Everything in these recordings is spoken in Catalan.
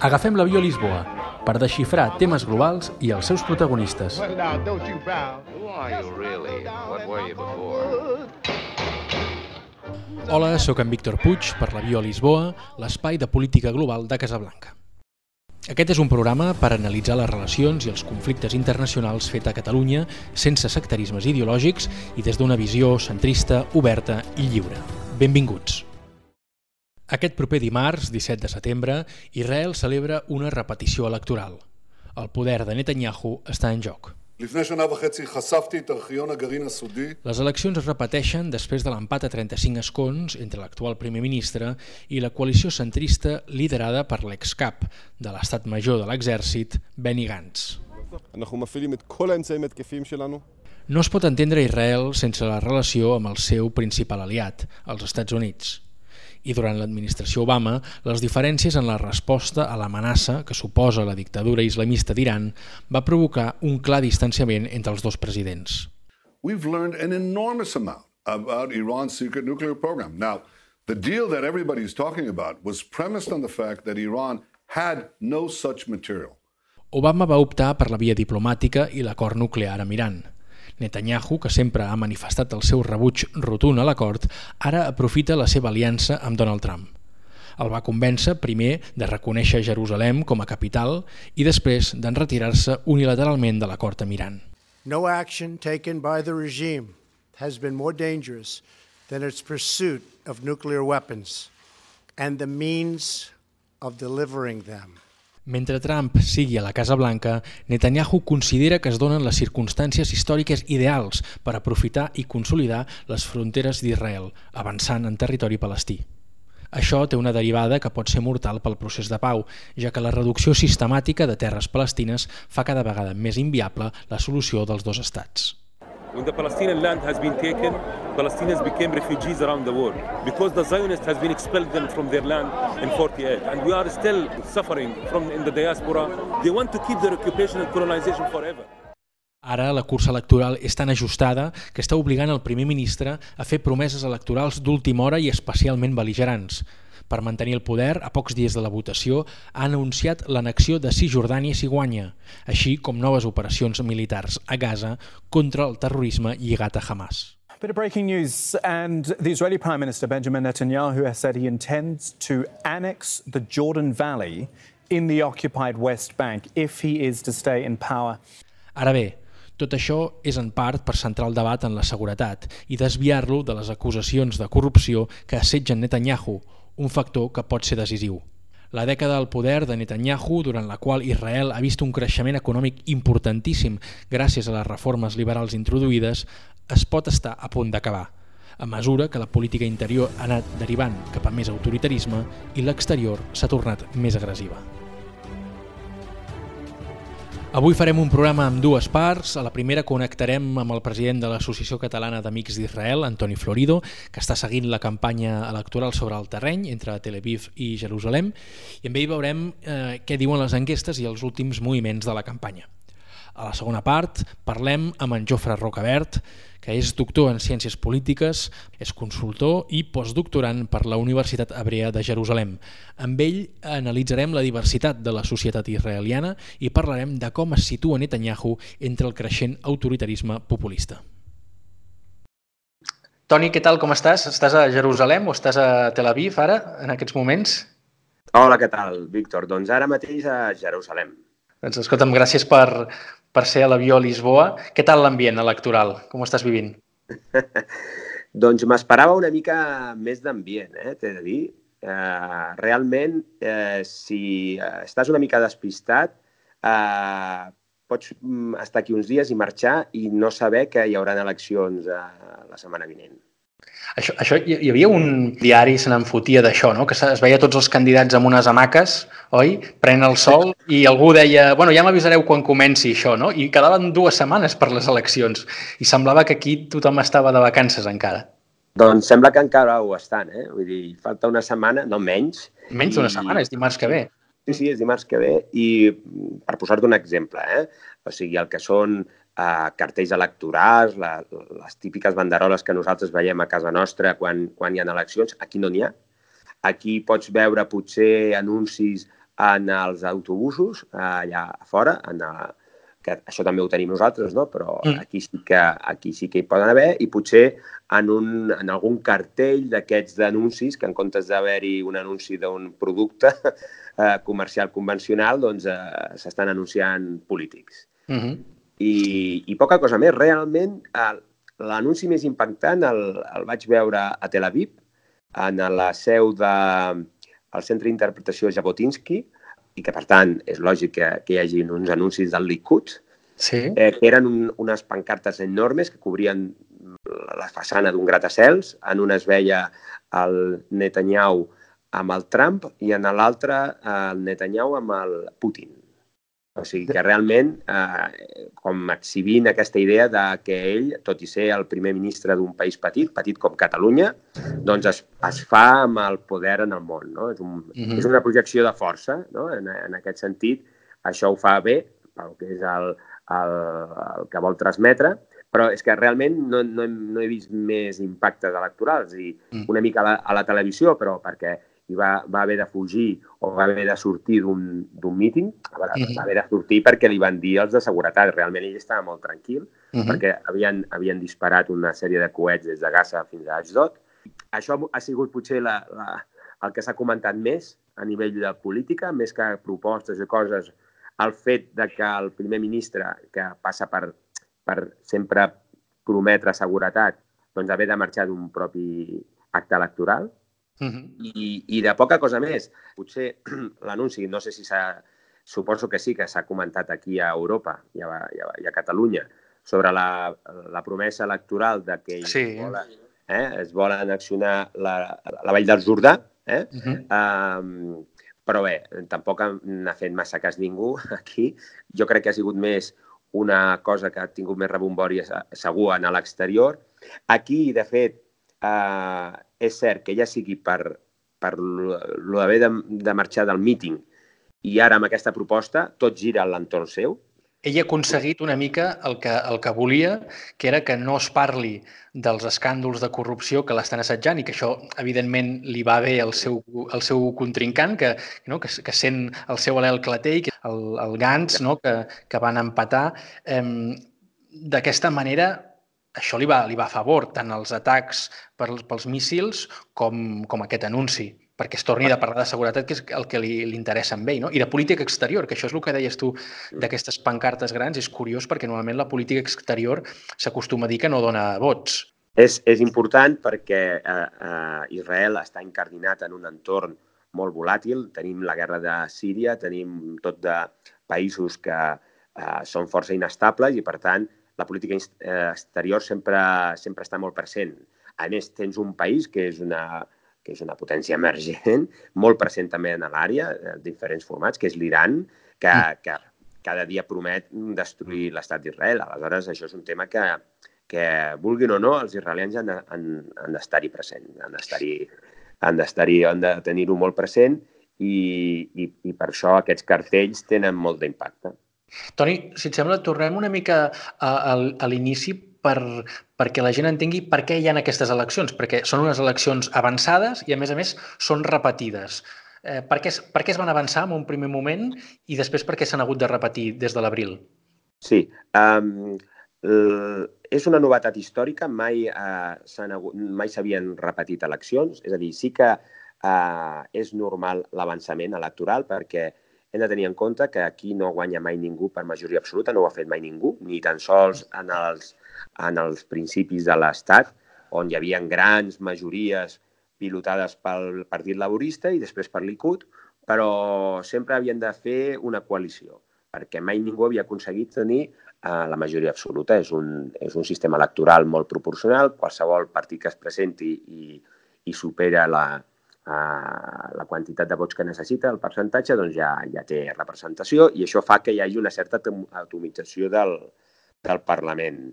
Agafem l'avió a Lisboa per desxifrar temes globals i els seus protagonistes. Hola, sóc en Víctor Puig per l'avió a Lisboa, l'espai de política global de Casablanca. Aquest és un programa per analitzar les relacions i els conflictes internacionals fet a Catalunya sense sectarismes ideològics i des d'una visió centrista, oberta i lliure. Benvinguts. Aquest proper dimarts, 17 de setembre, Israel celebra una repetició electoral. El poder de Netanyahu està en joc. Les eleccions es repeteixen després de l'empat a 35 escons entre l'actual primer ministre i la coalició centrista liderada per l'excap de l'estat major de l'exèrcit, Benny Gantz. No es pot entendre Israel sense la relació amb el seu principal aliat, els Estats Units. I durant l'administració Obama, les diferències en la resposta a l'amenaça que suposa la dictadura islamista d'Iran va provocar un clar distanciament entre els dos presidents. we've learned an enormous amount about Iran's secret nuclear program. Now, the deal that everybody's talking about was premised on the fact that Iran had no such material. Obama va optar per la via diplomàtica i l'acord nuclear amb Iran. Netanyahu, que sempre ha manifestat el seu rebuig rotund a l'acord, ara aprofita la seva aliança amb Donald Trump. El va convèncer primer de reconèixer Jerusalem com a capital i després d'enretirar-se unilateralment de l'acord amb Iran. No action taken by the regime has been more dangerous than its pursuit of nuclear weapons and the means of delivering them. Mentre Trump sigui a la Casa Blanca, Netanyahu considera que es donen les circumstàncies històriques ideals per aprofitar i consolidar les fronteres d'Israel, avançant en territori palestí. Això té una derivada que pot ser mortal pel procés de pau, ja que la reducció sistemàtica de terres palestines fa cada vegada més inviable la solució dels dos estats. When the Palestinian land has been taken, Palestinians became refugees around the world because the Zionists has been expelled them from their land in 48, and we are still suffering from in the diaspora. They want to keep their occupation and colonization forever. Ara la cursa electoral és tan ajustada que està obligant el primer ministre a fer promeses electorals d'última hora i especialment beligerants. Per mantenir el poder, a pocs dies de la votació, ha anunciat l'annexió de Cisjordània si guanya, així com noves operacions militars a Gaza contra el terrorisme lligat a Hamas. Bit of breaking news, and the Israeli Prime Minister Benjamin Netanyahu has said he intends to annex the Jordan Valley in the occupied West Bank if he is to stay in power. Ara bé, tot això és en part per centrar el debat en la seguretat i desviar-lo de les acusacions de corrupció que assetgen Netanyahu, un factor que pot ser decisiu. La dècada del poder de Netanyahu, durant la qual Israel ha vist un creixement econòmic importantíssim gràcies a les reformes liberals introduïdes, es pot estar a punt d'acabar, a mesura que la política interior ha anat derivant cap a més autoritarisme i l'exterior s'ha tornat més agressiva. Avui farem un programa amb dues parts. A la primera connectarem amb el president de l'Associació Catalana d'Amics d'Israel, Antoni Florido, que està seguint la campanya electoral sobre el terreny entre Tel Aviv i Jerusalem, i amb ell veurem eh, què diuen les enquestes i els últims moviments de la campanya. A la segona part parlem amb en Jofre Rocabert, que és doctor en Ciències Polítiques, és consultor i postdoctorant per la Universitat Hebrea de Jerusalem. Amb ell analitzarem la diversitat de la societat israeliana i parlarem de com es situa Netanyahu entre el creixent autoritarisme populista. Toni, què tal, com estàs? Estàs a Jerusalem o estàs a Tel Aviv ara, en aquests moments? Hola, què tal, Víctor? Doncs ara mateix a Jerusalem. Doncs escolta'm, gràcies per, per ser a l'avió a Lisboa. Què tal l'ambient electoral? Com ho estàs vivint? doncs m'esperava una mica més d'ambient, eh, t'he de dir. Uh, realment, uh, si estàs una mica despistat, uh, pots mm, estar aquí uns dies i marxar i no saber que hi haurà eleccions uh, la setmana vinent. Això, això, hi havia un diari, se n'en fotia d'això, no? que es veia tots els candidats amb unes hamaques, oi? Pren el sol i algú deia, bueno, ja m'avisareu quan comenci això, no? I quedaven dues setmanes per les eleccions i semblava que aquí tothom estava de vacances encara. Doncs sembla que encara ho estan, eh? Vull dir, falta una setmana, no menys. Menys d'una i... setmana, és dimarts que ve. Sí, sí, és dimarts que ve i per posar-te un exemple, eh? o sigui, el que són eh, cartells electorals, la, les típiques banderoles que nosaltres veiem a casa nostra quan, quan hi ha eleccions, aquí no n'hi ha. Aquí pots veure potser anuncis en els autobusos, allà a fora, en el, que això també ho tenim nosaltres, no? però mm. aquí, sí que, aquí sí que hi poden haver, i potser en, un, en algun cartell d'aquests d'anuncis, que en comptes d'haver-hi un anunci d'un producte eh, comercial convencional, doncs eh, s'estan anunciant polítics. Mm -hmm. I, I poca cosa més. Realment, l'anunci més impactant el, el vaig veure a Tel Aviv, en la seu del de, Centre d'Interpretació Jabotinsky, i que, per tant, és lògic que, que hi hagi uns anuncis del Likud, sí. eh, que eren un, unes pancartes enormes que cobrien la façana d'un gratacels. En una es veia el Netanyahu amb el Trump i en l'altre el Netanyahu amb el Putin. O sigui que realment, eh, com exhibint aquesta idea de que ell, tot i ser el primer ministre d'un país petit, petit com Catalunya, doncs es, es fa amb el poder en el món. No? És, un, mhm. -huh. és una projecció de força, no? en, en aquest sentit, això ho fa bé, pel que és el, el, el que vol transmetre, però és que realment no, no, he, no he vist més impactes electorals i mm. una mica a la, a la televisió, però perquè i va, va haver de fugir o va haver de sortir d'un míting, va, mm -hmm. va haver de sortir perquè li van dir els de seguretat. Realment ell estava molt tranquil mm -hmm. perquè havien, havien disparat una sèrie de coets des de Gaza fins a Ashdod. Això ha sigut potser la, la, el que s'ha comentat més a nivell de política, més que propostes i coses, el fet de que el primer ministre, que passa per, per sempre prometre seguretat, doncs haver de marxar d'un propi acte electoral, Uh -huh. I, I de poca cosa més. Potser l'anunci, no sé si s'ha... Suposo que sí, que s'ha comentat aquí a Europa i a, i a, i a Catalunya sobre la, la promesa electoral de que sí. volen, eh, es volen accionar la, la Vall del Jordà. Eh? Uh -huh. um, però bé, tampoc n'ha fet massa cas ningú aquí. Jo crec que ha sigut més una cosa que ha tingut més rebombori segur en l'exterior. Aquí, de fet, eh, és cert que ja sigui per, per l'haver de, de marxar del míting i ara amb aquesta proposta tot gira a l'entorn seu. Ell ha aconseguit una mica el que, el que volia, que era que no es parli dels escàndols de corrupció que l'estan assetjant i que això, evidentment, li va bé al seu, al seu contrincant, que, no, que, que sent el seu alel clatell, el, el Gantz, no, que, que van empatar. Eh, D'aquesta manera, això li va, li va a favor, tant els atacs pels, pels míssils com, com aquest anunci, perquè es torni a parlar de seguretat, que és el que li, li interessa amb ell, no? i de política exterior, que això és el que deies tu d'aquestes pancartes grans, és curiós perquè normalment la política exterior s'acostuma a dir que no dona vots. És, és important perquè eh, eh, Israel està incardinat en un entorn molt volàtil. Tenim la guerra de Síria, tenim tot de països que eh, són força inestables i, per tant, la política eh, exterior sempre, sempre està molt present. A més, tens un país que és una, que és una potència emergent, molt present també en l'àrea, en diferents formats, que és l'Iran, que, mm. que cada dia promet destruir l'estat d'Israel. Aleshores, això és un tema que, que vulguin o no, els israelians han, han, han d'estar-hi present, han d'estar-hi han d'estar-hi, han de tenir-ho molt present i, i, i per això aquests cartells tenen molt d'impacte. Toni, si et sembla, tornem una mica a, a, a l'inici per, perquè la gent entengui per què hi ha aquestes eleccions, perquè són unes eleccions avançades i, a més a més, són repetides. Eh, per, què, per què es van avançar en un primer moment i després per què s'han hagut de repetir des de l'abril? Sí, um, és una novetat històrica, mai uh, mai s'havien repetit eleccions, és a dir, sí que uh, és normal l'avançament electoral perquè hem de tenir en compte que aquí no guanya mai ningú per majoria absoluta, no ho ha fet mai ningú, ni tan sols en els, en els principis de l'Estat, on hi havia grans majories pilotades pel Partit Laborista i després per Likud, però sempre havien de fer una coalició, perquè mai ningú havia aconseguit tenir eh, la majoria absoluta. És un, és un sistema electoral molt proporcional, qualsevol partit que es presenti i, i supera la, eh, la quantitat de vots que necessita, el percentatge, doncs ja, ja té representació i això fa que hi hagi una certa atomització del, del Parlament.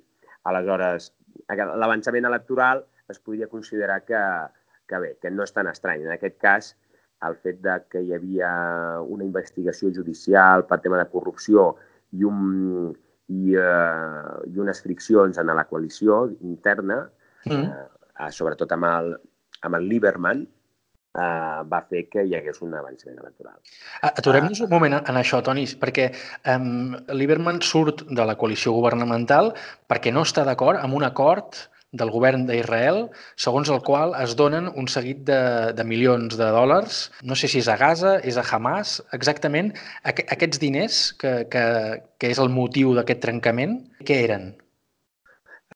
Aleshores, l'avançament electoral es podria considerar que, que bé, que no és tan estrany. En aquest cas, el fet de que hi havia una investigació judicial per tema de corrupció i, un, i, uh, i unes friccions en la coalició interna, mm. eh, sobretot amb el, amb el Lieberman, eh, va fer que hi hagués un avançament electoral. Aturem-nos un moment en això, Toni, perquè um, Lieberman surt de la coalició governamental perquè no està d'acord amb un acord del govern d'Israel, segons el qual es donen un seguit de, de milions de dòlars, no sé si és a Gaza, és a Hamas, exactament, aqu aquests diners que, que, que és el motiu d'aquest trencament, què eren?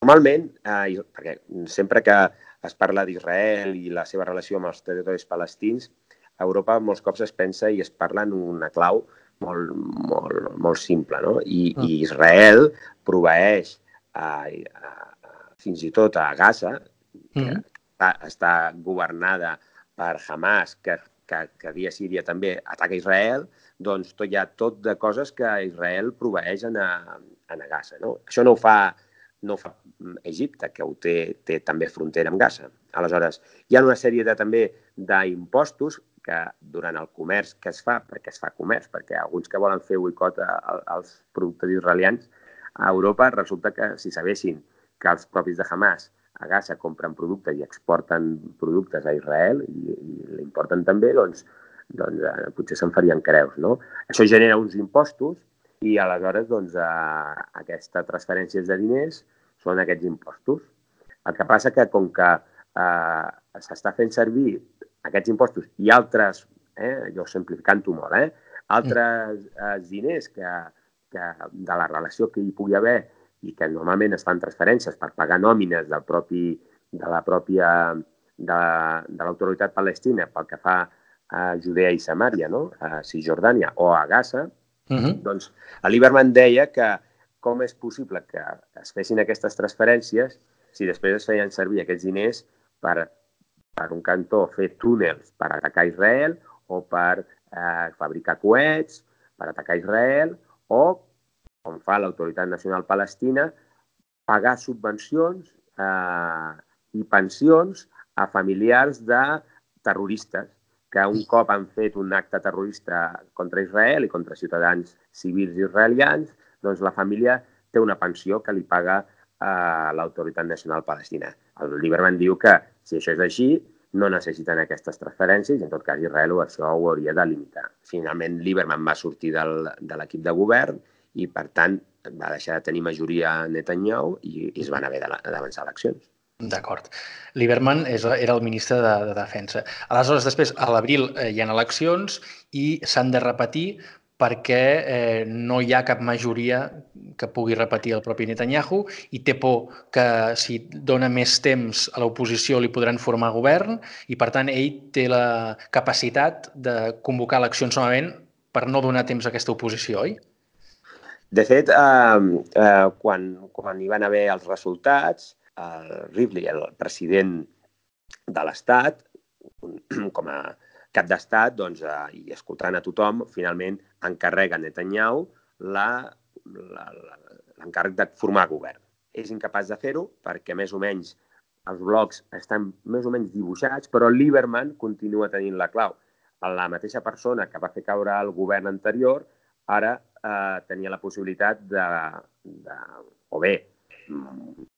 Normalment, eh, perquè sempre que es parla d'Israel i la seva relació amb els territoris palestins, a Europa molts cops es pensa i es parla en una clau molt, molt, molt simple, no? I, mm. i Israel proveeix a, a, fins i tot a Gaza, que mm. està, està governada per Hamas, que, que, que dia Síria també ataca Israel, doncs tot, hi ha tot de coses que Israel proveeix en a, en a Gaza. No? Això no ho fa no fa Egipte, que ho té, té també frontera amb Gaza. Aleshores, hi ha una sèrie de, també d'impostos que durant el comerç que es fa, perquè es fa comerç, perquè alguns que volen fer boicot als productes israelians, a Europa resulta que si sabessin que els propis de Hamas a Gaza compren productes i exporten productes a Israel i, i l'importen també, doncs, doncs eh, potser se'n farien creus. No? Això genera uns impostos i aleshores doncs, eh, aquestes transferències de diners són aquests impostos. El que passa que com que eh, s'està fent servir aquests impostos i altres, eh, jo simplificant-ho molt, eh, altres eh, diners que, que de la relació que hi pugui haver i que normalment es fan transferències per pagar nòmines del propi, de la pròpia de, de l'autoritat palestina pel que fa a Judea i Samària, no? a Cisjordània o a Gaza, uh -huh. doncs Lieberman deia que com és possible que es fessin aquestes transferències si després es feien servir aquests diners per, per un cantó fer túnels per atacar Israel o per eh, fabricar coets per atacar Israel o com fa l'Autoritat Nacional Palestina, pagar subvencions eh, i pensions a familiars de terroristes que un cop han fet un acte terrorista contra Israel i contra ciutadans civils israelians, doncs la família té una pensió que li paga eh, l'Autoritat Nacional Palestina. El Lieberman diu que si això és així, no necessiten aquestes transferències i en tot cas Israel això ho hauria de limitar. Finalment, Lieberman va sortir del, de l'equip de govern i, per tant, va deixar de tenir majoria Netanyahu i, i es van haver d'avançar eleccions. D'acord. Lieberman és, era el ministre de, de Defensa. Aleshores, després, a l'abril eh, hi ha eleccions i s'han de repetir perquè eh, no hi ha cap majoria que pugui repetir el propi Netanyahu i té por que si dona més temps a l'oposició li podran formar govern i, per tant, ell té la capacitat de convocar eleccions novament per no donar temps a aquesta oposició, oi? De fet, eh, eh, quan, quan hi van haver els resultats, el Ripley, el president de l'Estat, com a cap d'estat, doncs, eh, i escoltant a tothom, finalment encarrega a Netanyahu l'encàrrec de formar govern. És incapaç de fer-ho perquè més o menys els blocs estan més o menys dibuixats, però Lieberman continua tenint la clau. La mateixa persona que va fer caure el govern anterior ara eh, tenia la possibilitat de, de o bé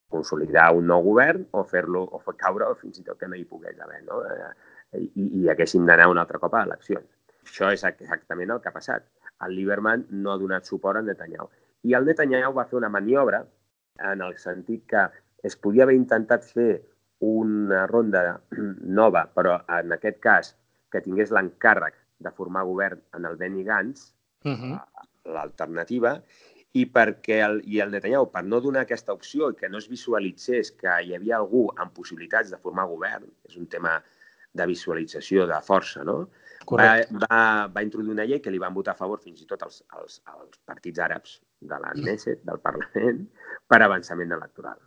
consolidar un nou govern o fer-lo o fer caure o fins i tot que no hi pogués haver, no? Eh, i, i haguéssim d'anar un altre cop a eleccions. Això és exactament el que ha passat. El Lieberman no ha donat suport a Netanyahu. I el Netanyahu va fer una maniobra en el sentit que es podia haver intentat fer una ronda nova, però en aquest cas que tingués l'encàrrec de formar govern en el Benny Gantz, uh -huh. l'alternativa, i perquè el, i el Netanyahu, per no donar aquesta opció i que no es visualitzés que hi havia algú amb possibilitats de formar govern, és un tema de visualització de força, no? Va, va, va introduir una llei que li van votar a favor fins i tot els, els, els partits àrabs de la Knesset, del Parlament, per avançament electoral.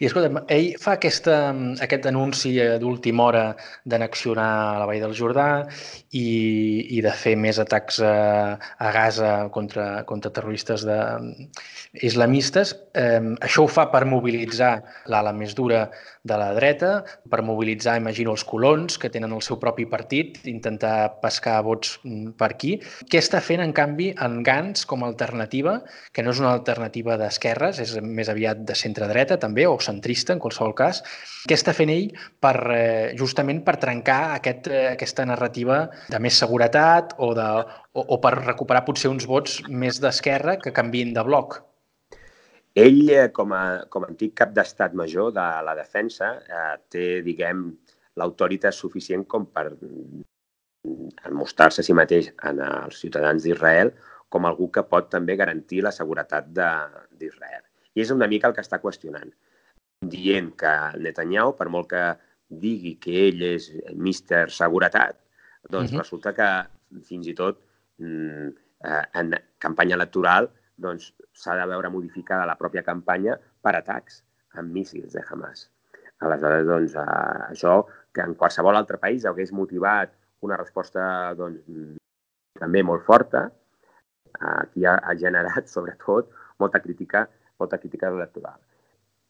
I escolta'm, ell fa aquesta, aquest anunci d'última hora d'anexionar la Vall del Jordà i, i de fer més atacs a, a Gaza contra, contra terroristes de, islamistes. Eh, això ho fa per mobilitzar l'ala més dura de la dreta, per mobilitzar, imagino, els colons que tenen el seu propi partit, intentar pescar vots mm, per aquí. Què està fent, en canvi, en Gantz com a alternativa, que no és una alternativa d'esquerres, és més aviat de centre-dreta també, o centrista en qualsevol cas. Què està fent ell per, eh, justament per trencar aquest, eh, aquesta narrativa de més seguretat o, de, o, o per recuperar potser uns vots més d'esquerra que canvien de bloc? Ell, eh, com a, com a antic cap d'estat major de la defensa, eh, té, diguem, l'autoritat suficient com per mostrar-se a si mateix en els ciutadans d'Israel com algú que pot també garantir la seguretat d'Israel. I és una mica el que està qüestionant, dient que Netanyahu, per molt que digui que ell és míster seguretat, doncs uh -huh. resulta que fins i tot mm, eh, en campanya electoral doncs s'ha de veure modificada la pròpia campanya per atacs amb míssils de Hamas. Aleshores, doncs, eh, això que en qualsevol altre país hagués motivat una resposta doncs, també molt forta, aquí ha, ha generat, sobretot, molta crítica, molta crítica electoral.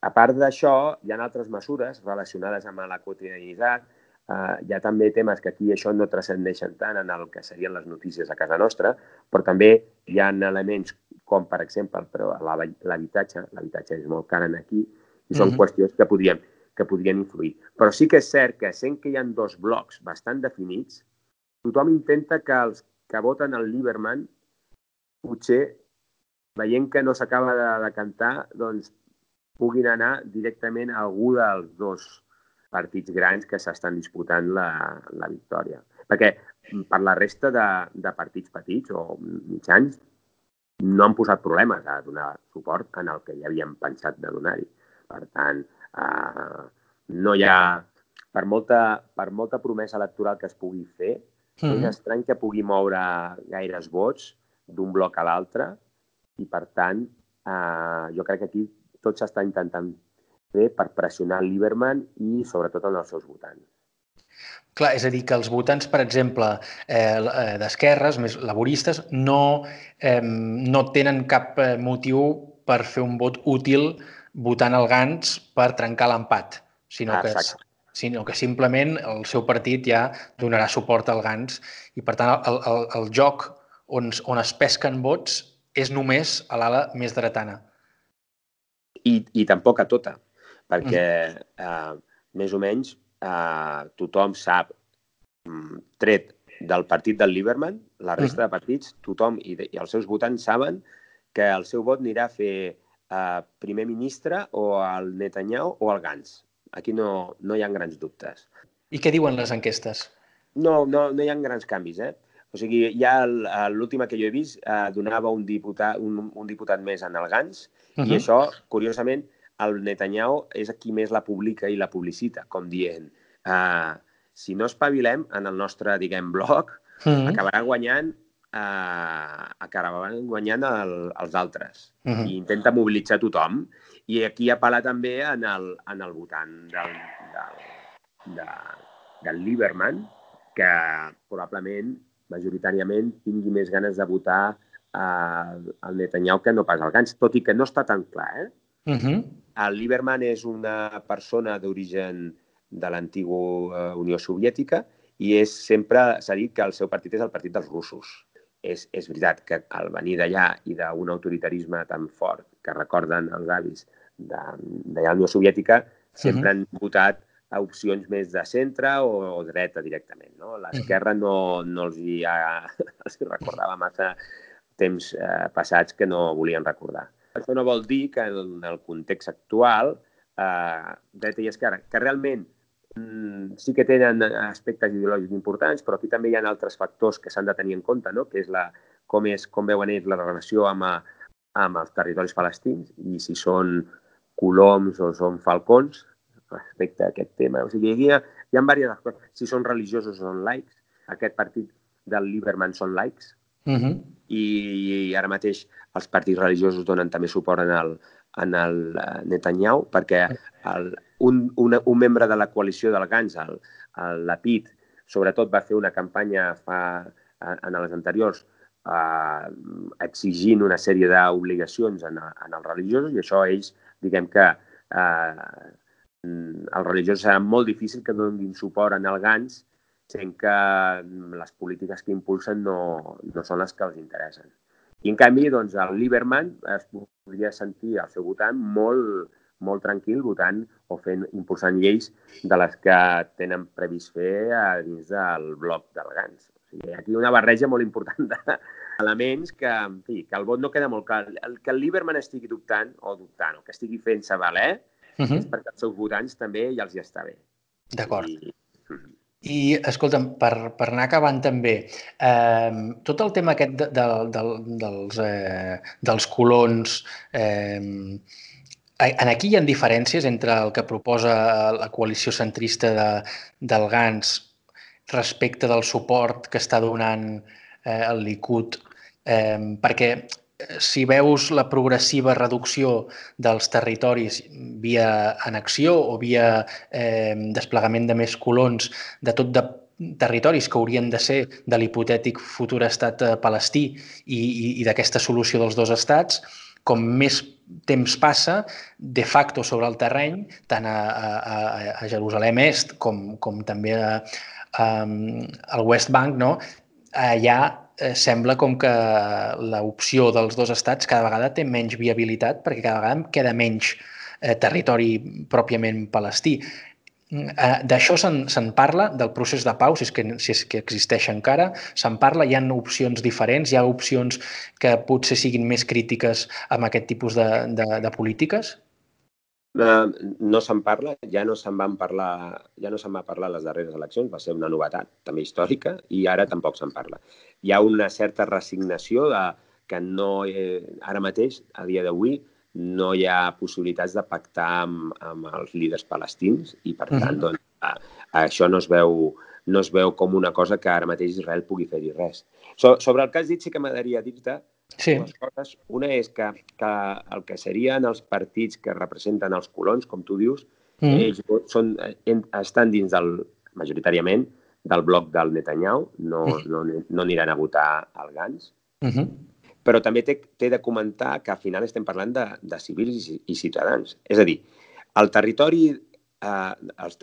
A part d'això, hi ha altres mesures relacionades amb la quotidianitat. Uh, hi ha també temes que aquí això no transcendeixen tant en el que serien les notícies a casa nostra, però també hi ha elements com, per exemple, l'habitatge. L'habitatge és molt car aquí i són mm -hmm. qüestions que podien, que podien influir. Però sí que és cert que, sent que hi ha dos blocs bastant definits, tothom intenta que els que voten el Lieberman potser, veient que no s'acaba de, de cantar, doncs puguin anar directament a algú dels dos partits grans que s'estan disputant la, la victòria. Perquè per la resta de, de partits petits o mitjans no han posat problemes a donar suport en el que ja havíem pensat de donar-hi. Per tant, eh, no hi ha... Per molta, per molta promesa electoral que es pugui fer, mm. és estrany que pugui moure gaires vots d'un bloc a l'altre i, per tant, eh, jo crec que aquí tot s'està intentant fer per pressionar el Lieberman i, sobretot, en els seus votants. Clar, és a dir, que els votants, per exemple, eh, eh d'esquerres, més laboristes, no, eh, no tenen cap eh, motiu per fer un vot útil votant el Gans per trencar l'empat, sinó, ah, que, sinó que simplement el seu partit ja donarà suport al Gans i, per tant, el, el, el joc on, on es pesquen vots és només a l'ala més dretana. I, I tampoc a tota, perquè mm. eh, més o menys eh, tothom sap, mm, tret del partit del Lieberman, la resta mm. de partits, tothom i, de, i els seus votants saben que el seu vot anirà a fer eh, primer ministre o al Netanyahu o al Gantz. Aquí no, no hi ha grans dubtes. I què diuen les enquestes? No, no, no hi ha grans canvis, eh? O sigui, ja l'última que jo he vist eh, donava un diputat, un, un diputat més en el Gans uh -huh. i això, curiosament, el Netanyahu és qui més la publica i la publicita, com dient, eh, si no espavilem en el nostre, diguem, blog, uh -huh. acabarà guanyant eh, acabaran guanyant el, els altres. Uh -huh. I intenta mobilitzar tothom. I aquí apel·la també en el, en el votant del, del, de, del Lieberman, que probablement majoritàriament tingui més ganes de votar eh, el Netanyahu que no pas el Gantz, tot i que no està tan clar. Eh? Uh -huh. El Lieberman és una persona d'origen de l'antiga eh, Unió Soviètica i és sempre s'ha dit que el seu partit és el partit dels russos. És, és veritat que al venir d'allà i d'un autoritarisme tan fort que recorden els avis d'allà la Unió Soviètica, sempre uh -huh. han votat a opcions més de centre o, o dreta directament. No? L'esquerra no, no els, hi ha, els hi recordava massa temps eh, passats que no volien recordar. Això no vol dir que en el context actual eh, dreta i esquerra, que realment mm, sí que tenen aspectes ideològics importants, però aquí també hi ha altres factors que s'han de tenir en compte, no? que és la, com, és, com veuen ells la relació amb, a, amb els territoris palestins i si són coloms o són falcons, respecte a aquest tema. O sigui, hi ha, hi ha diverses coses. Si són religiosos o són laics, aquest partit del Lieberman són laics, uh. -huh. i, i ara mateix els partits religiosos donen també suport en el, en el eh, Netanyahu, perquè el, un, un, un membre de la coalició del Gans, el, el Lapid, sobretot va fer una campanya fa, en les anteriors eh, exigint una sèrie d'obligacions en, en els religiosos i això ells, diguem que eh, els religiosos serà molt difícil que donin suport en el GANS sent que les polítiques que impulsen no, no són les que els interessen. I, en canvi, doncs, el Lieberman es podria sentir el seu votant molt, molt tranquil votant o fent, impulsant lleis de les que tenen previst fer a dins del bloc del GANS. O sigui, aquí una barreja molt important d'elements que, en fi, que el vot no queda molt clar. El que el Lieberman estigui dubtant, o dubtant, o que estigui fent-se valer, uh -huh. és perquè els seus votants també ja els hi està bé. D'acord. I... I, escolta'm, per, per anar acabant també, eh, tot el tema aquest de, de, de, dels, eh, dels colons, eh, en aquí hi ha diferències entre el que proposa la coalició centrista de, del GANS respecte del suport que està donant eh, el Likud, eh, perquè si veus la progressiva reducció dels territoris via annexió o via eh, desplegament de més colons de tot de territoris que haurien de ser de l'hipotètic futur estat eh, palestí i, i, i d'aquesta solució dels dos estats, com més temps passa, de facto sobre el terreny, tant a, a, a Jerusalem Est com, com també a, a, al West Bank, no? allà eh, sembla com que l'opció dels dos estats cada vegada té menys viabilitat perquè cada vegada queda menys eh, territori pròpiament palestí. Eh, d'això se'n se parla, del procés de pau, si és que, si és que existeix encara, se'n parla, hi ha opcions diferents, hi ha opcions que potser siguin més crítiques amb aquest tipus de, de, de polítiques? No se'n parla, ja no se'n van parlar, ja no se'n va parlar a les darreres eleccions, va ser una novetat també històrica i ara tampoc se'n parla. Hi ha una certa resignació de que no, eh, ara mateix, a dia d'avui, no hi ha possibilitats de pactar amb, amb els líders palestins i, per tant, uh -huh. doncs, a, a això no es, veu, no es veu com una cosa que ara mateix Israel pugui fer-hi res. So, sobre el que has dit, sí que m'agradaria dir-te sí. dues coses. Una és que, que el que serien els partits que representen els colons, com tu dius, -huh. ells són, estan dins del, majoritàriament, del bloc del Netanyahu, no, -huh. no, no aniran a votar al GANS. Uh -huh però també té de comentar que al final estem parlant de, de civils i, i ciutadans. És a dir, el territori, eh, els,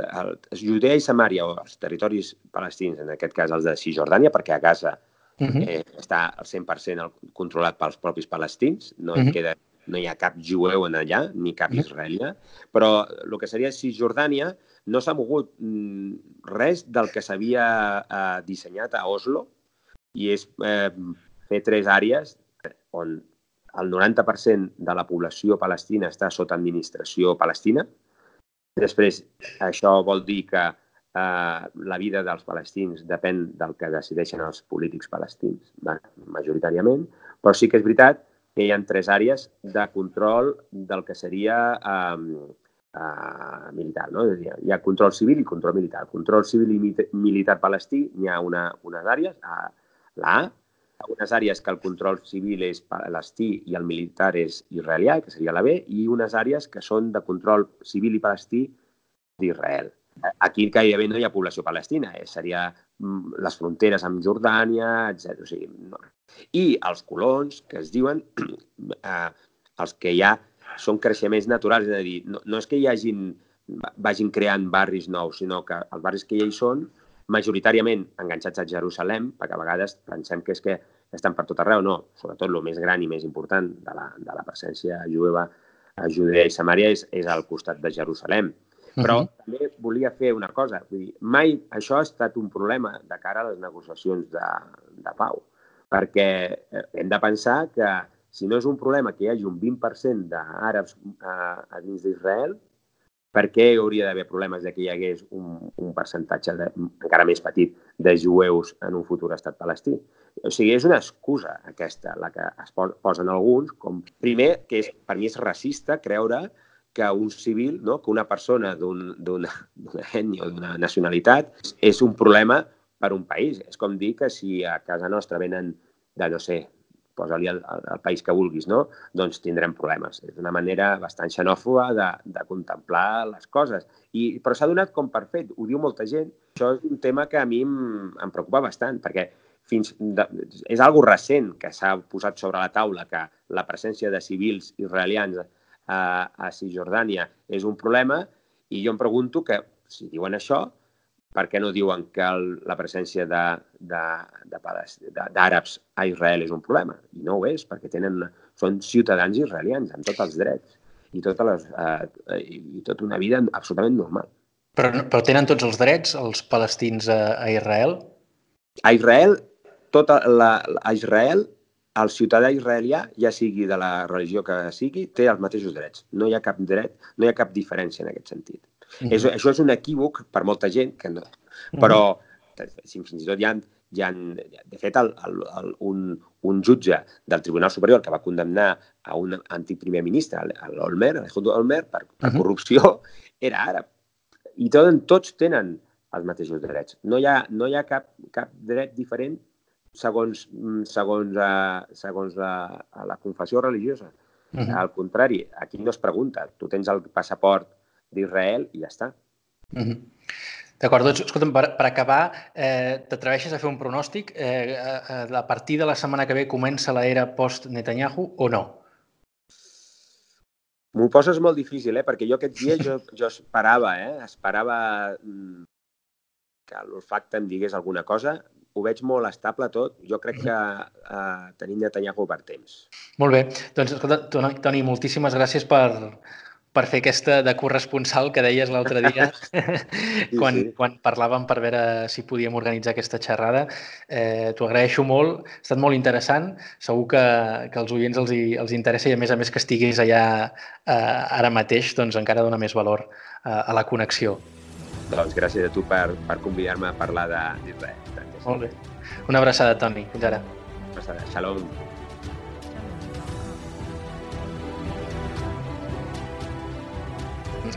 els Judea i Samària, o els territoris palestins, en aquest cas els de Cisjordània, perquè a Gaza uh -huh. eh, està al 100% controlat pels propis palestins, no, uh -huh. queda, no hi ha cap jueu en allà, ni cap uh -huh. israelià, però el que seria Cisjordània no s'ha mogut mm, res del que s'havia eh, dissenyat a Oslo, i és eh, fer tres àrees on el 90% de la població palestina està sota administració palestina. Després, això vol dir que eh, la vida dels palestins depèn del que decideixen els polítics palestins, majoritàriament, però sí que és veritat que hi ha tres àrees de control del que seria eh, eh, militar. No? Hi ha control civil i control militar. Control civil i militar palestí, hi ha una, unes àrees, la A, unes àrees que el control civil és palestí i el militar és israelià, que seria la B, i unes àrees que són de control civil i palestí d'Israel. Aquí gairebé no hi ha població palestina, eh? seria mm, les fronteres amb Jordània, etc. O sigui, no. I els colons, que es diuen, eh, els que ja són creixements naturals, és a dir, no, no és que hi hagin, vagin creant barris nous, sinó que els barris que ja hi són majoritàriament enganxats a Jerusalem, perquè a vegades pensem que és que estan per tot arreu, no. Sobretot el més gran i més important de la, de la presència jueva a Judea i Samària és, és al costat de Jerusalem. Però uh -huh. també volia fer una cosa. Vull dir, mai això ha estat un problema de cara a les negociacions de, de pau, perquè eh, hem de pensar que si no és un problema que hi hagi un 20% d'àrabs a, a dins d'Israel, per què hauria d'haver problemes de que hi hagués un, un percentatge de, encara més petit de jueus en un futur estat palestí? O sigui, és una excusa aquesta, la que es posen alguns, com primer, que és, per mi és racista creure que un civil, no? que una persona d'una un, ètnia o d'una nacionalitat és un problema per un país. És com dir que si a casa nostra venen de, no sé, posa-li el, el, el país que vulguis, no? doncs tindrem problemes. És una manera bastant xenòfoba de, de contemplar les coses. I, però s'ha donat com per fet, ho diu molta gent. Això és un tema que a mi em, em preocupa bastant, perquè fins de, és algo recent que s'ha posat sobre la taula que la presència de civils israelians a, a Cisjordània és un problema i jo em pregunto que si diuen això, per què no diuen que el, la presència d'àrabs a Israel és un problema? I no ho és, perquè tenen, són ciutadans israelians amb tots els drets. i, tota les, eh, i tota una vida absolutament normal. Però, però tenen tots els drets els palestins a, a Israel? A Israel, tota la, a Israel, el ciutadà israelià, ja sigui de la religió que sigui, té els mateixos drets. No hi ha cap dret, no hi ha cap diferència en aquest sentit. Mm -hmm. és, això és un equívoc per molta gent, que no. Però fins i tot hi ha, hi ha de fet, el, el, el, un, un jutge del Tribunal Superior que va condemnar a un antic primer ministre, l'Olmer, l'Olmer, per, per uh -huh. corrupció, era àrab i tot, tots tenen els mateixos drets. No hi ha, no hi ha cap, cap dret diferent segons, mm, segons, uh, segons la, la confessió religiosa. Uh -huh. Al contrari, aquí no es pregunta. Tu tens el passaport d'Israel i ja està. Uh -huh. D'acord, doncs, escolta'm, per, per acabar, eh, t'atreveixes a fer un pronòstic? Eh, a, a partir de la setmana que ve comença l'era post-Netanyahu o no? M'ho poses molt difícil, eh? perquè jo aquest dia jo, jo esperava, eh? esperava mm, que l'olfacte em digués alguna cosa. Ho veig molt estable tot. Jo crec que eh, tenim Netanyahu per temps. Molt bé. Doncs, escolta, Toni, moltíssimes gràcies per, per fer aquesta de corresponsal que deies l'altre dia sí, quan, sí. quan parlàvem per veure si podíem organitzar aquesta xerrada. Eh, T'ho agraeixo molt, ha estat molt interessant. Segur que, que als oients els, hi, els interessa i a més a més que estiguis allà eh, ara mateix doncs encara dona més valor eh, a la connexió. Doncs gràcies a tu per, per convidar-me a parlar d'Israel. Molt bé. Una abraçada, Toni. Fins ara. Una abraçada. Shalom.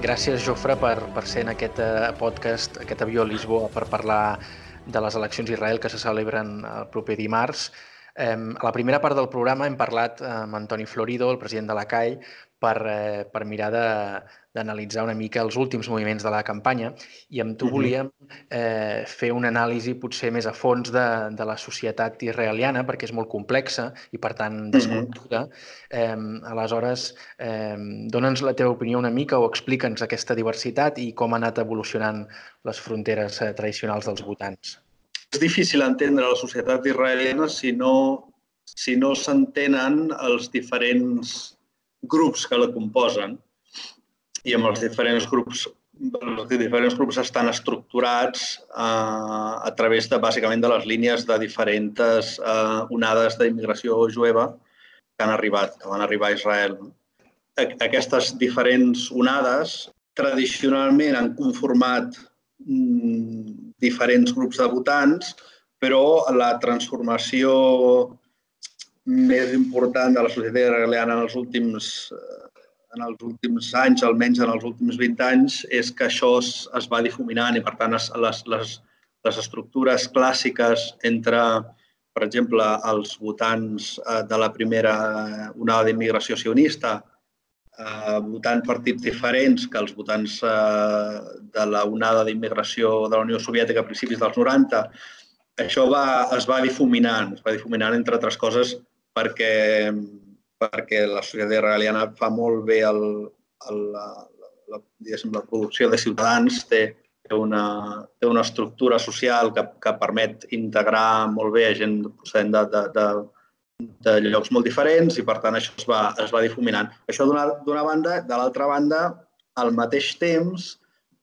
Gràcies, Jofre, per, per ser en aquest eh, podcast, aquest avió a Lisboa, per parlar de les eleccions a Israel que se celebren el proper dimarts. Eh, a la primera part del programa hem parlat amb Antoni Florido, el president de la CAI, per, eh, per mirar d'analitzar una mica els últims moviments de la campanya i amb tu volíem eh, fer una anàlisi potser més a fons de, de la societat israeliana perquè és molt complexa i per tant desconeguda. Eh, aleshores, eh, dona'ns la teva opinió una mica o explica'ns aquesta diversitat i com ha anat evolucionant les fronteres eh, tradicionals dels votants. És difícil entendre la societat israeliana si no si no s'entenen els diferents grups que la composen i amb els diferents grups els diferents grups estan estructurats eh, a través de, bàsicament, de les línies de diferents eh, onades d'immigració jueva que han arribat, que van arribar a Israel. Aquestes diferents onades tradicionalment han conformat mm, diferents grups de votants, però la transformació més important de la societat israeliana en els últims eh, en els últims anys, almenys en els últims 20 anys, és que això es, es va difuminant i, per tant, es, les, les, les estructures clàssiques entre, per exemple, els votants eh, de la primera onada d'immigració sionista, eh, votant partits diferents que els votants eh, de la onada d'immigració de la Unió Soviètica a principis dels 90, això va, es va difuminant, es va difuminant, entre altres coses, perquè, perquè la societat israeliana fa molt bé el, el, la, la, la producció de ciutadans, té, té, una, té una estructura social que, que permet integrar molt bé a gent procedent de, de, de, de llocs molt diferents i, per tant, això es va, es va difuminant. Això d'una banda. De l'altra banda, al mateix temps,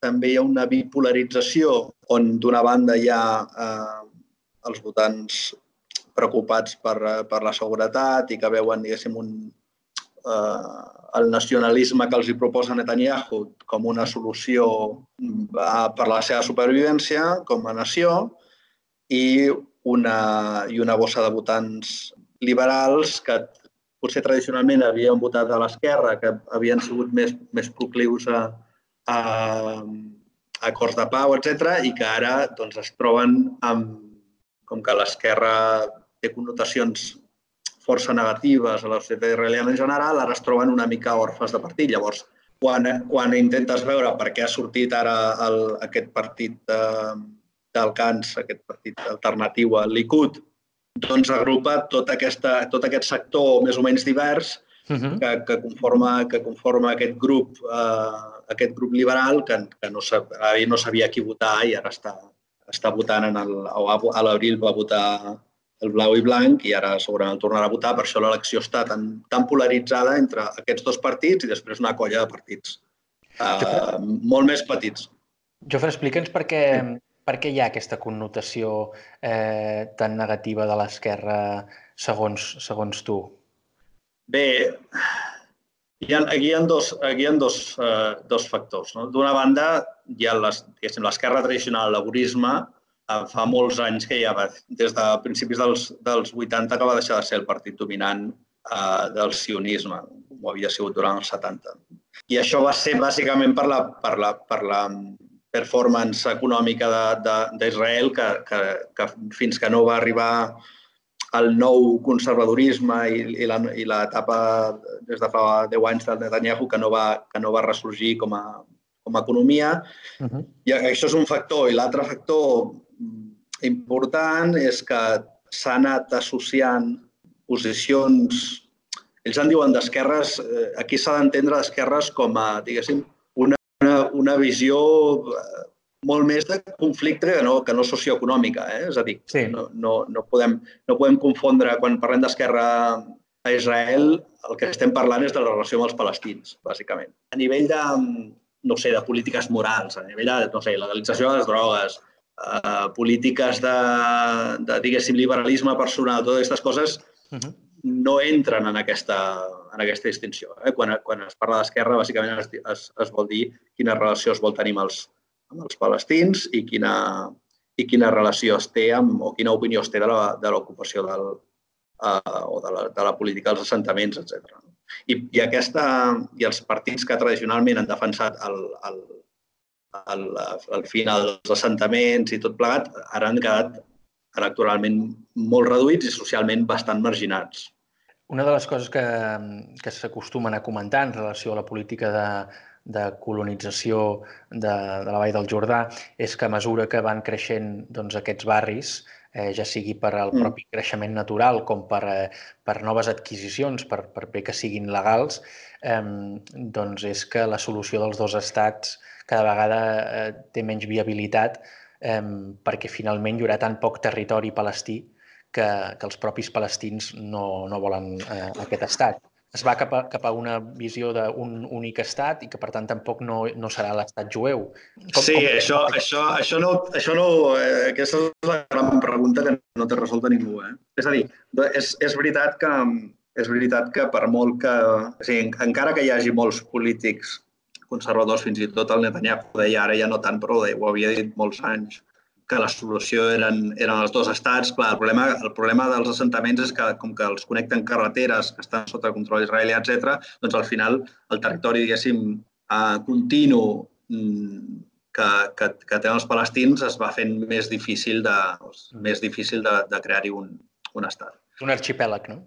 també hi ha una bipolarització on, d'una banda, hi ha eh, els votants preocupats per, eh, per la seguretat i que veuen, diguéssim, un, eh, el nacionalisme que els hi proposa Netanyahu com una solució eh, per la seva supervivència com a nació i una, i una bossa de votants liberals que potser tradicionalment havien votat a l'esquerra, que havien sigut més, més proclius a, a, a acords de pau, etc i que ara doncs, es troben amb, com que l'esquerra té connotacions força negatives a la societat israeliana en general, ara es troben una mica orfes de partit. Llavors, quan, quan intentes veure per què ha sortit ara el, aquest partit de, d'Alcans, aquest partit alternatiu al Likud, doncs agrupa tot, aquesta, tot aquest sector més o menys divers uh -huh. que, que, conforma, que conforma aquest grup, eh, aquest grup liberal que, que no, sab, no sabia qui votar i ara està, està votant en el, a l'abril va votar el blau i blanc i ara segurament el tornarà a votar. Per això l'elecció està tan, tan polaritzada entre aquests dos partits i després una colla de partits uh, molt més petits. Jofre, explica'ns per què, per què hi ha aquesta connotació eh, tan negativa de l'esquerra segons, segons tu? Bé, hi ha, aquí hi ha dos, aquí hi ha dos, uh, dos factors. No? D'una banda, hi ha l'esquerra tradicional, el laborisme, fa molts anys que ja va, des de principis dels, dels 80 que va deixar de ser el partit dominant uh, del sionisme, com havia sigut durant els 70. I això va ser bàsicament per la, per la, per la performance econòmica d'Israel que, que, que fins que no va arribar el nou conservadorisme i, i l'etapa des de fa 10 anys del Netanyahu que no va, que no va ressorgir com a, com a economia. Uh -huh. I això és un factor. I l'altre factor important és que s'ha anat associant posicions ells en diuen d'esquerres, eh, aquí s'ha d'entendre d'esquerres com a, diguéssim, una, una visió eh, molt més de conflicte que no, que no socioeconòmica. Eh? És a dir, sí. no, no, no, podem, no podem confondre, quan parlem d'esquerra a Israel, el que estem parlant és de la relació amb els palestins, bàsicament. A nivell de, no sé, de polítiques morals, a nivell de, no sé, legalització de les drogues, eh, polítiques de, de, diguéssim, liberalisme personal, totes aquestes coses, uh -huh. no entren en aquesta, en aquesta distinció. Eh? Quan, quan es parla d'esquerra, bàsicament es, es, es vol dir quina relació es vol tenir amb els, amb els palestins i quina, i quina relació es té amb, o quina opinió es té de l'ocupació del, uh, o de la, de la política dels assentaments, etc. I, i, aquesta, I els partits que tradicionalment han defensat el, el, el, el final dels assentaments i tot plegat, ara han quedat electoralment molt reduïts i socialment bastant marginats. Una de les coses que, que s'acostumen a comentar en relació a la política de, de colonització de, de la Vall del Jordà és que a mesura que van creixent doncs, aquests barris, eh, ja sigui per al mm. propi creixement natural com per, eh, per noves adquisicions, per, per bé que siguin legals, eh, doncs és que la solució dels dos estats cada vegada eh, té menys viabilitat eh, perquè finalment hi haurà tan poc territori palestí que, que els propis palestins no, no volen eh, aquest estat. Es va cap a, cap a una visió d'un únic estat i que, per tant, tampoc no, no serà l'estat jueu. Com, sí, com... Això, això, això no... Això no eh, aquesta és la gran pregunta que no té resolta ningú. Eh? És a dir, és, és, veritat que, és veritat que per molt que... O sigui, encara que hi hagi molts polítics conservadors, fins i tot el Netanyahu deia ara ja no tant, però ho havia dit molts anys, que la solució eren, eren els dos estats. Clar, el problema, el problema dels assentaments és que, com que els connecten carreteres que estan sota control israelià, etc., doncs al final el territori, diguéssim, eh, continu mm, que, que, que tenen els palestins es va fent més difícil de, més difícil de, de crear-hi un, un estat. Un arxipèlag, no?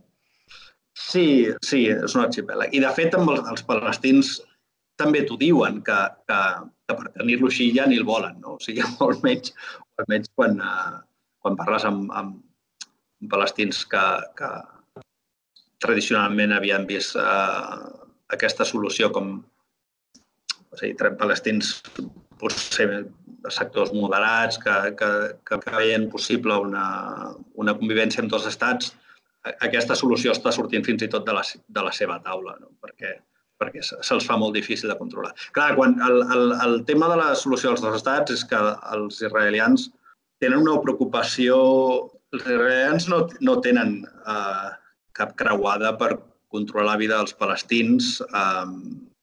Sí, sí, és un arxipèlag. I, de fet, amb els, els palestins també t'ho diuen, que, que, que per tenir-lo així ja ni el volen, no? O sigui, almenys, almenys quan, uh, quan parles amb, amb, amb palestins que, que tradicionalment havien vist uh, aquesta solució com o sigui, palestins potser de sectors moderats que, que, que veien possible una, una convivència amb dos estats, aquesta solució està sortint fins i tot de la, de la seva taula, no? perquè perquè se'ls fa molt difícil de controlar. Clar, quan el, el, el tema de la solució dels dos estats és que els israelians tenen una preocupació... Els israelians no, no tenen eh, cap creuada per controlar la vida dels palestins eh,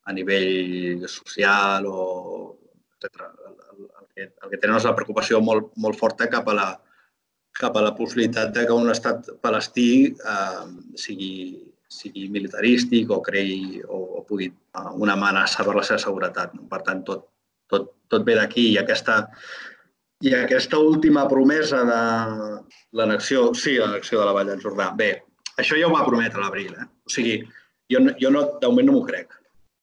a nivell social o etc. El, el, el, que, el que tenen és la preocupació molt, molt forta cap a la, cap a la possibilitat de que un estat palestí eh, sigui sigui militarístic o creï o, o pugui una amenaça per la seva seguretat. Per tant, tot, tot, tot ve d'aquí i aquesta, i aquesta última promesa de l'annexió, sí, l'annexió de la Vall del Jordà. Bé, això ja ho va prometre l'abril. Eh? O sigui, jo, jo no, de moment no m'ho crec.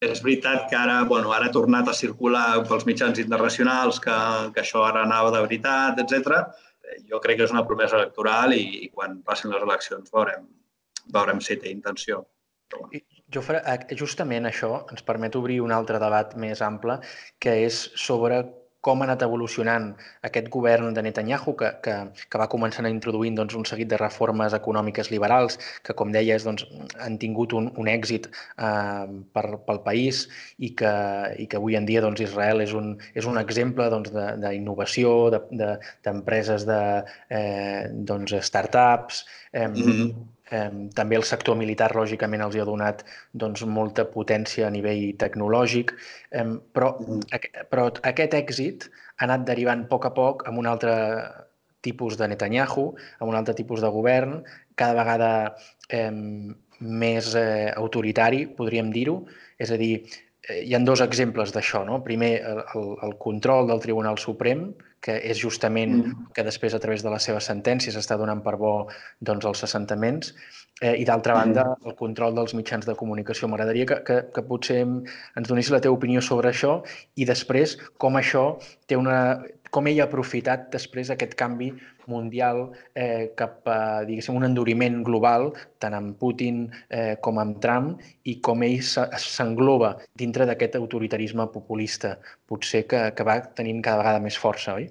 És veritat que ara, bueno, ara ha tornat a circular pels mitjans internacionals que, que això ara anava de veritat, etc. Jo crec que és una promesa electoral i, i quan passin les eleccions veurem, veurem si té intenció. Però bueno. Jofre, justament això ens permet obrir un altre debat més ample, que és sobre com ha anat evolucionant aquest govern de Netanyahu, que, que, que va començant a introduir doncs, un seguit de reformes econòmiques liberals, que, com deies, doncs, han tingut un, un èxit eh, per, pel país i que, i que avui en dia doncs, Israel és un, és un exemple doncs, d'innovació, d'empreses de, de, de eh, doncs, startups, eh, mm -hmm Eh, també el sector militar, lògicament, els ha donat doncs, molta potència a nivell tecnològic, però, però aquest èxit ha anat derivant a poc a poc amb un altre tipus de Netanyahu, amb un altre tipus de govern, cada vegada eh, més eh, autoritari, podríem dir-ho. És a dir, eh, hi han dos exemples d'això. No? Primer, el, el control del Tribunal Suprem, que és justament mm. que després, a través de les seves sentències, està donant per bo doncs, els assentaments. Eh, I d'altra mm. banda, el control dels mitjans de comunicació. M'agradaria que, que, que potser ens donessis la teva opinió sobre això i després com això té una, com ell ha aprofitat després aquest canvi mundial eh, cap a, diguéssim, un enduriment global, tant amb Putin eh, com amb Trump, i com ell s'engloba dintre d'aquest autoritarisme populista, potser que, que va tenint cada vegada més força, oi?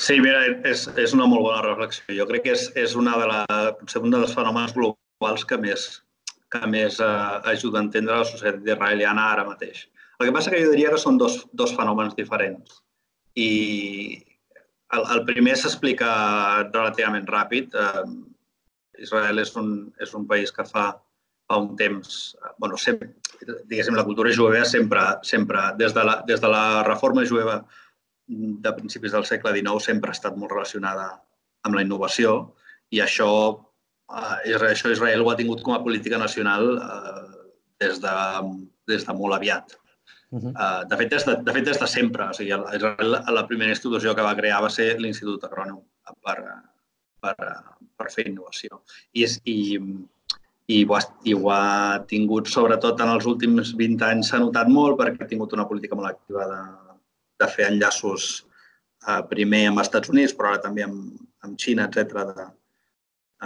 Sí, mira, és, és una molt bona reflexió. Jo crec que és, és una de la, potser un dels fenòmens globals que més, que més eh, ajuda a entendre la societat israeliana ara mateix. El que passa que jo diria que són dos, dos fenòmens diferents. I el, el primer s'explica relativament ràpid. Eh, Israel és un, és un país que fa, fa un temps, bueno, sempre, diguéssim, la cultura jueva sempre, sempre des, de la, des de la reforma jueva de principis del segle XIX sempre ha estat molt relacionada amb la innovació i això, eh, això Israel ho ha tingut com a política nacional eh, des, de, des de molt aviat. Uh -huh. uh, de, fet, des de, de fet, des de sempre. O sigui, Israel, la primera institució que va crear va ser l'Institut Agrònom per, per, per fer innovació. I, és, i, i, ho ha, i ho ha tingut, sobretot en els últims 20 anys, s'ha notat molt perquè ha tingut una política molt activa de, de fer enllaços uh, primer amb els Estats Units, però ara també amb, amb Xina, etc de,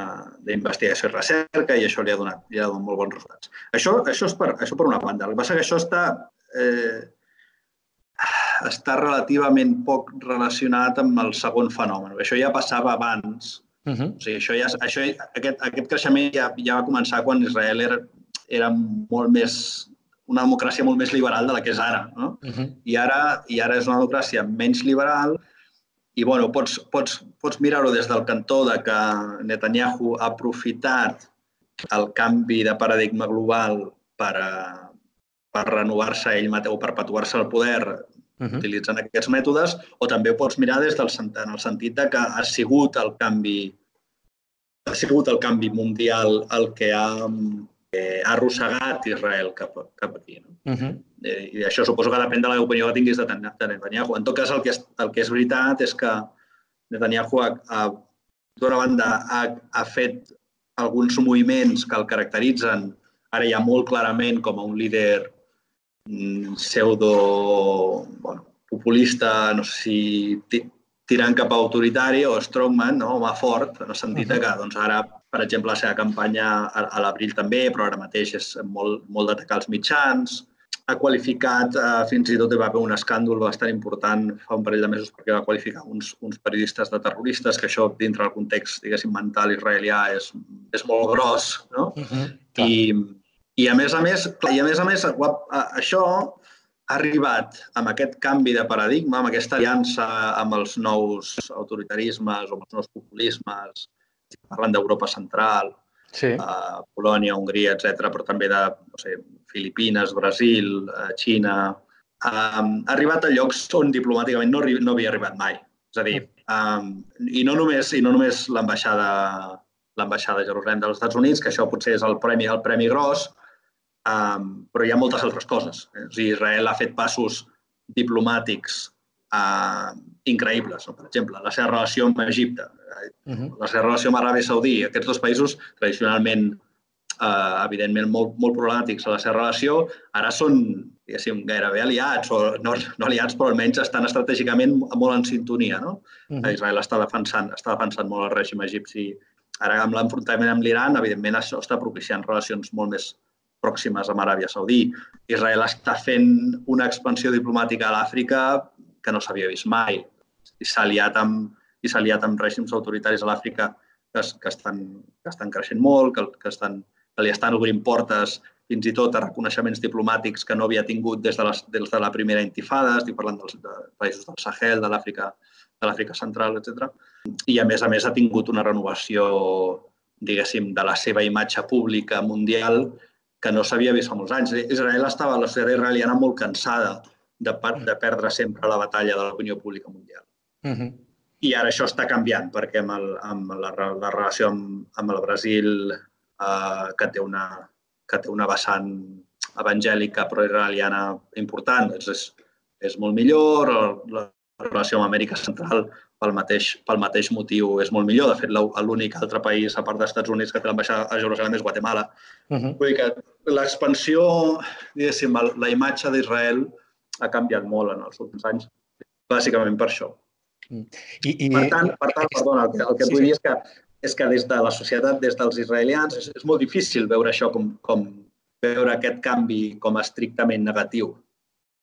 uh, d'investigació i recerca i això li ha donat, li ha donat molt bons resultats. Això, això, és per, això per una banda. El que passa que això està eh, està relativament poc relacionat amb el segon fenomen. Això ja passava abans. Uh -huh. O sigui, això ja, això, aquest, aquest creixement ja, ja va començar quan Israel era, era molt més una democràcia molt més liberal de la que és ara. No? Uh -huh. I, ara I ara és una democràcia menys liberal i bueno, pots, pots, pots mirar-ho des del cantó de que Netanyahu ha aprofitat el canvi de paradigma global per, a, per renovar-se ell mateix o perpetuar-se al poder uh -huh. utilitzant aquests mètodes, o també ho pots mirar des del, en el sentit de que ha sigut el canvi ha sigut el canvi mundial el que ha, eh, ha arrossegat Israel cap, cap aquí. No? Uh -huh. eh, I això suposo que depèn de l'opinió que tinguis de, de Netanyahu. En tot cas, el que és, el que és veritat és que Netanyahu, d'una banda, ha, ha fet alguns moviments que el caracteritzen ara ja molt clarament com a un líder pseudo bueno, populista, no sé si tirant cap a autoritari o strongman, no? home fort, en el sentit uh -huh. que doncs, ara, per exemple, la seva campanya a, a l'abril també, però ara mateix és molt, molt d'atacar els mitjans, ha qualificat, eh, fins i tot hi va haver un escàndol bastant important fa un parell de mesos perquè va qualificar uns, uns periodistes de terroristes, que això dintre del context, diguéssim, mental israelià és, és molt gros, no? Uh -huh. I, i a més a més, i a més, a més això ha arribat amb aquest canvi de paradigma, amb aquesta aliança amb els nous autoritarismes o amb els nous populismes, parlant d'Europa Central, sí. uh, Polònia, Hongria, etc, però també de no sé, Filipines, Brasil, uh, Xina, um, ha arribat a llocs on diplomàticament no, no havia arribat mai. És a dir, um, i no només, i no només l'ambaixada l'ambaixada de Jerusalem dels Estats Units, que això potser és el premi, el premi gros, Um, però hi ha moltes altres coses. Eh? O sigui, Israel ha fet passos diplomàtics uh, increïbles. No? Per exemple, la seva relació amb Egipte, uh -huh. la seva relació amb Aràbia Saudí, aquests dos països tradicionalment, uh, evidentment, molt, molt problemàtics a la seva relació, ara són diguéssim, gairebé aliats, o no, no aliats, però almenys estan estratègicament molt en sintonia. No? Uh -huh. Israel està defensant, està defensant molt el règim egipci. Ara, amb l'enfrontament amb l'Iran, evidentment, això està propiciant relacions molt més pròximes amb Aràbia Saudí. Israel està fent una expansió diplomàtica a l'Àfrica que no s'havia vist mai. I s'ha aliat amb, i s'ha aliat amb règims autoritaris a l'Àfrica que, que, estan, que estan creixent molt, que, que, estan, que li estan obrint portes fins i tot a reconeixements diplomàtics que no havia tingut des de, les, des de la primera intifada, estic parlant dels de països del Sahel, de l'Àfrica de l'Àfrica Central, etc. I a més a més ha tingut una renovació, diguéssim, de la seva imatge pública mundial que no s'havia vist fa molts anys. Israel estava, la societat israeliana molt cansada de, de perdre sempre la batalla de l'opinió pública mundial. Uh -huh. I ara això està canviant, perquè amb, el, amb la, la relació amb, amb el Brasil, eh, que, té una, que té una vessant evangèlica pro-israeliana important, doncs és, és molt millor, la relació amb Amèrica Central pel mateix, pel mateix motiu és molt millor. De fet, l'únic altre país, a part dels Estats Units, que té l'ambaixada a Jerusalem és Guatemala. Uh -huh. Vull dir que l'expansió, diguéssim, la imatge d'Israel ha canviat molt en els últims anys, bàsicament per això. Mm. I, i... Per tant, per tant perdona, el que, el que sí, vull dir és que, és que des de la societat, des dels israelians, és, és molt difícil veure això com, com veure aquest canvi com a estrictament negatiu.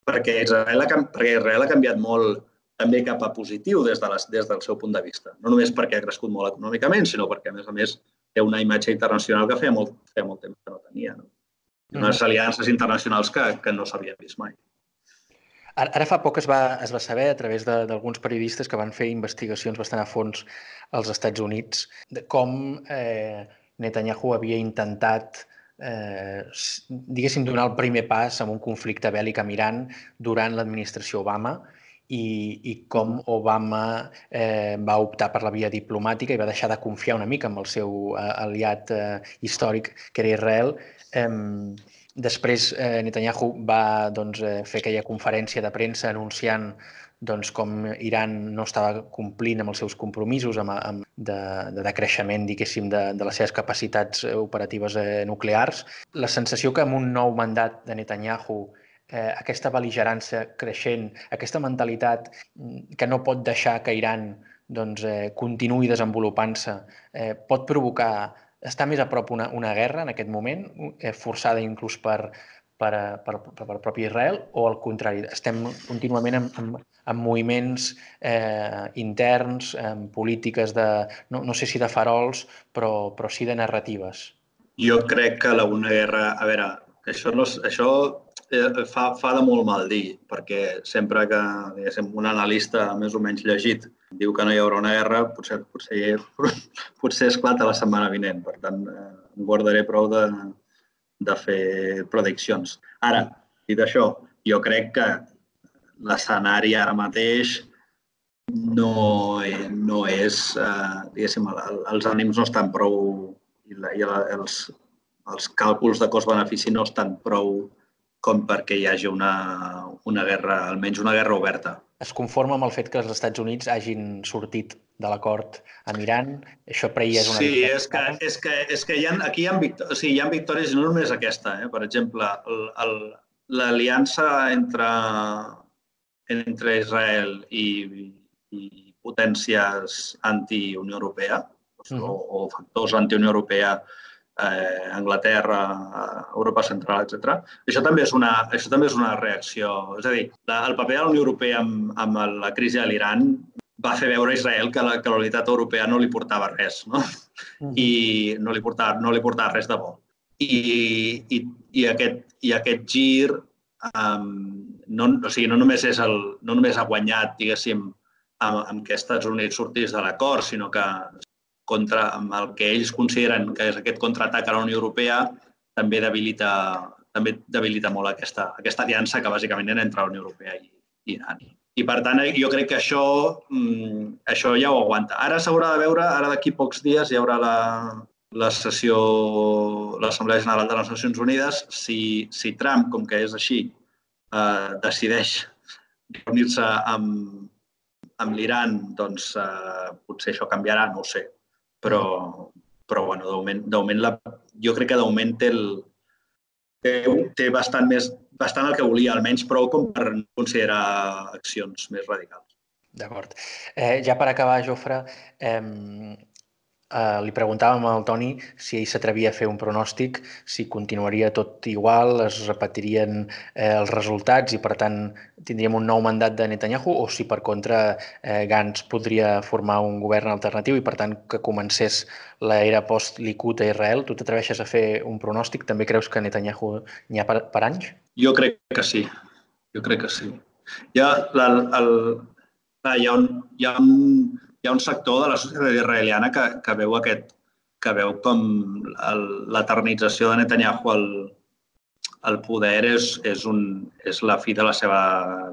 Perquè Israel ha, perquè Israel ha canviat molt també cap a positiu des, de les, des del seu punt de vista. No només perquè ha crescut molt econòmicament, sinó perquè, a més a més, té una imatge internacional que feia molt, feia molt temps que no tenia. No? Unes mm. aliances internacionals que, que no s'havien vist mai. Ara, ara fa poc es va, es va saber a través d'alguns periodistes que van fer investigacions bastant a fons als Estats Units de com eh, Netanyahu havia intentat eh, diguéssim, donar el primer pas en un conflicte bèl·lic amb Iran durant l'administració Obama i, i com Obama eh, va optar per la via diplomàtica i va deixar de confiar una mica en el seu eh, aliat eh, històric, que era Israel. Eh, Després eh, Netanyahu va doncs, eh, fer aquella conferència de premsa anunciant doncs, com Iran no estava complint amb els seus compromisos amb, amb de, de decreixement, diguéssim, de, de les seves capacitats eh, operatives eh, nuclears. La sensació que amb un nou mandat de Netanyahu eh, aquesta beligerància creixent, aquesta mentalitat mm, que no pot deixar que Iran doncs, eh, continuï desenvolupant-se, eh, pot provocar està més a prop una, una guerra en aquest moment, eh, forçada inclús per, per, per, per, per propi Israel, o al contrari, estem contínuament en, en, en moviments eh, interns, en polítiques de, no, no sé si de farols, però, però sí de narratives. Jo crec que la una guerra... A veure, això, no, això eh, fa, fa de molt mal dir, perquè sempre que un analista més o menys llegit diu que no hi haurà una guerra, potser, potser, potser esclata la setmana vinent. Per tant, eh, em guardaré prou de, de fer prediccions. Ara, dit això, jo crec que l'escenari ara mateix no, no és, eh, diguéssim, els ànims no estan prou i, la, i la, els, els càlculs de cost-benefici no estan prou com perquè hi hagi una, una guerra, almenys una guerra oberta es conforma amb el fet que els Estats Units hagin sortit de l'acord amb Iran? Això per ell és una Sí, és que, és que, és que hi ha, aquí hi ha, o sigui, hi ha victòries, no només aquesta. Eh? Per exemple, l'aliança entre, entre Israel i, i potències anti-Unió Europea, uh -huh. o, o factors anti-Unió Europea eh, Anglaterra, Europa Central, etc. Això també és una, això també és una reacció. És a dir, la, el paper de la Unió Europea amb, amb la crisi de l'Iran va fer veure a Israel que la, que la unitat europea no li portava res, no? Uh -huh. I no li, portava, no li portava res de bo. I, i, i, aquest, i aquest gir um, no, o sigui, no, només és el, no només ha guanyat, diguéssim, amb, amb que Estats Units sortís de l'acord, sinó que contra amb el que ells consideren que és aquest contraatac a la Unió Europea també debilita, també debilita molt aquesta, aquesta aliança que bàsicament era entre la Unió Europea i, i Iran. I per tant, jo crec que això, mm, això ja ho aguanta. Ara s'haurà de veure, ara d'aquí pocs dies hi haurà la, la sessió, l'Assemblea General de les Nacions Unides, si, si Trump, com que és així, eh, decideix reunir-se amb, amb l'Iran, doncs eh, potser això canviarà, no ho sé però, però bueno, de moment, la, jo crec que de moment té, el, té, té bastant, més, bastant el que volia, almenys prou com per considerar accions més radicals. D'acord. Eh, ja per acabar, Jofre, eh, eh, li preguntàvem al Toni si ell s'atrevia a fer un pronòstic, si continuaria tot igual, es repetirien eh, els resultats i, per tant, tindríem un nou mandat de Netanyahu o si, per contra, eh, Gantz podria formar un govern alternatiu i, per tant, que comencés l'era post-Likud a Israel. Tu t'atreveixes a fer un pronòstic? També creus que Netanyahu n'hi ha per, per anys? Jo crec que sí. Jo crec que sí. Ha, la, el, hi ha, un, hi ha un hi ha un sector de la societat israeliana que, que veu aquest que veu com l'eternització de Netanyahu al, al poder és, és, un, és la fi de la seva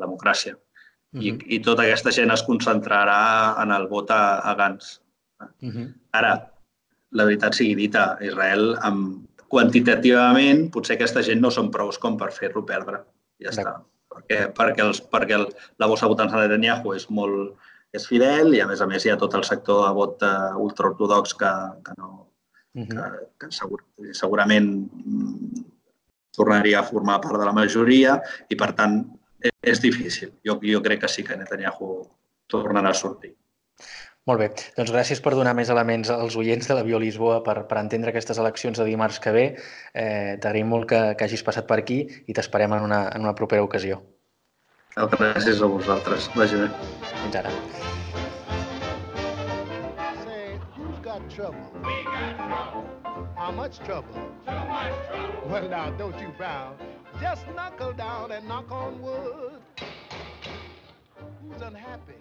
democràcia. Uh -huh. I, I tota aquesta gent es concentrarà en el vot a, a Gantz. Uh -huh. Ara, la veritat sigui dita, Israel, amb, quantitativament, potser aquesta gent no són prous com per fer-lo perdre. Ja està. Perquè, perquè, els, perquè el, la bossa votança de Netanyahu és molt, és fidel i, a més a més, hi ha tot el sector de vot uh, ultraortodox que, que, no, uh -huh. que, que segur, segurament mm, tornaria a formar part de la majoria i, per tant, és difícil. Jo, jo crec que sí que Netanyahu tornarà a sortir. Molt bé, doncs gràcies per donar més elements als oients de la Bio Lisboa per, per entendre aquestes eleccions de dimarts que ve. Eh, T'agraïm molt que, que hagis passat per aquí i t'esperem en, una, en una propera ocasió. Gràcies a vosaltres. Vagi bé. Fins ara. trouble. We got trouble. How much trouble? Too much trouble. Well, now, don't you frown. Just knuckle down and knock on wood. Who's unhappy?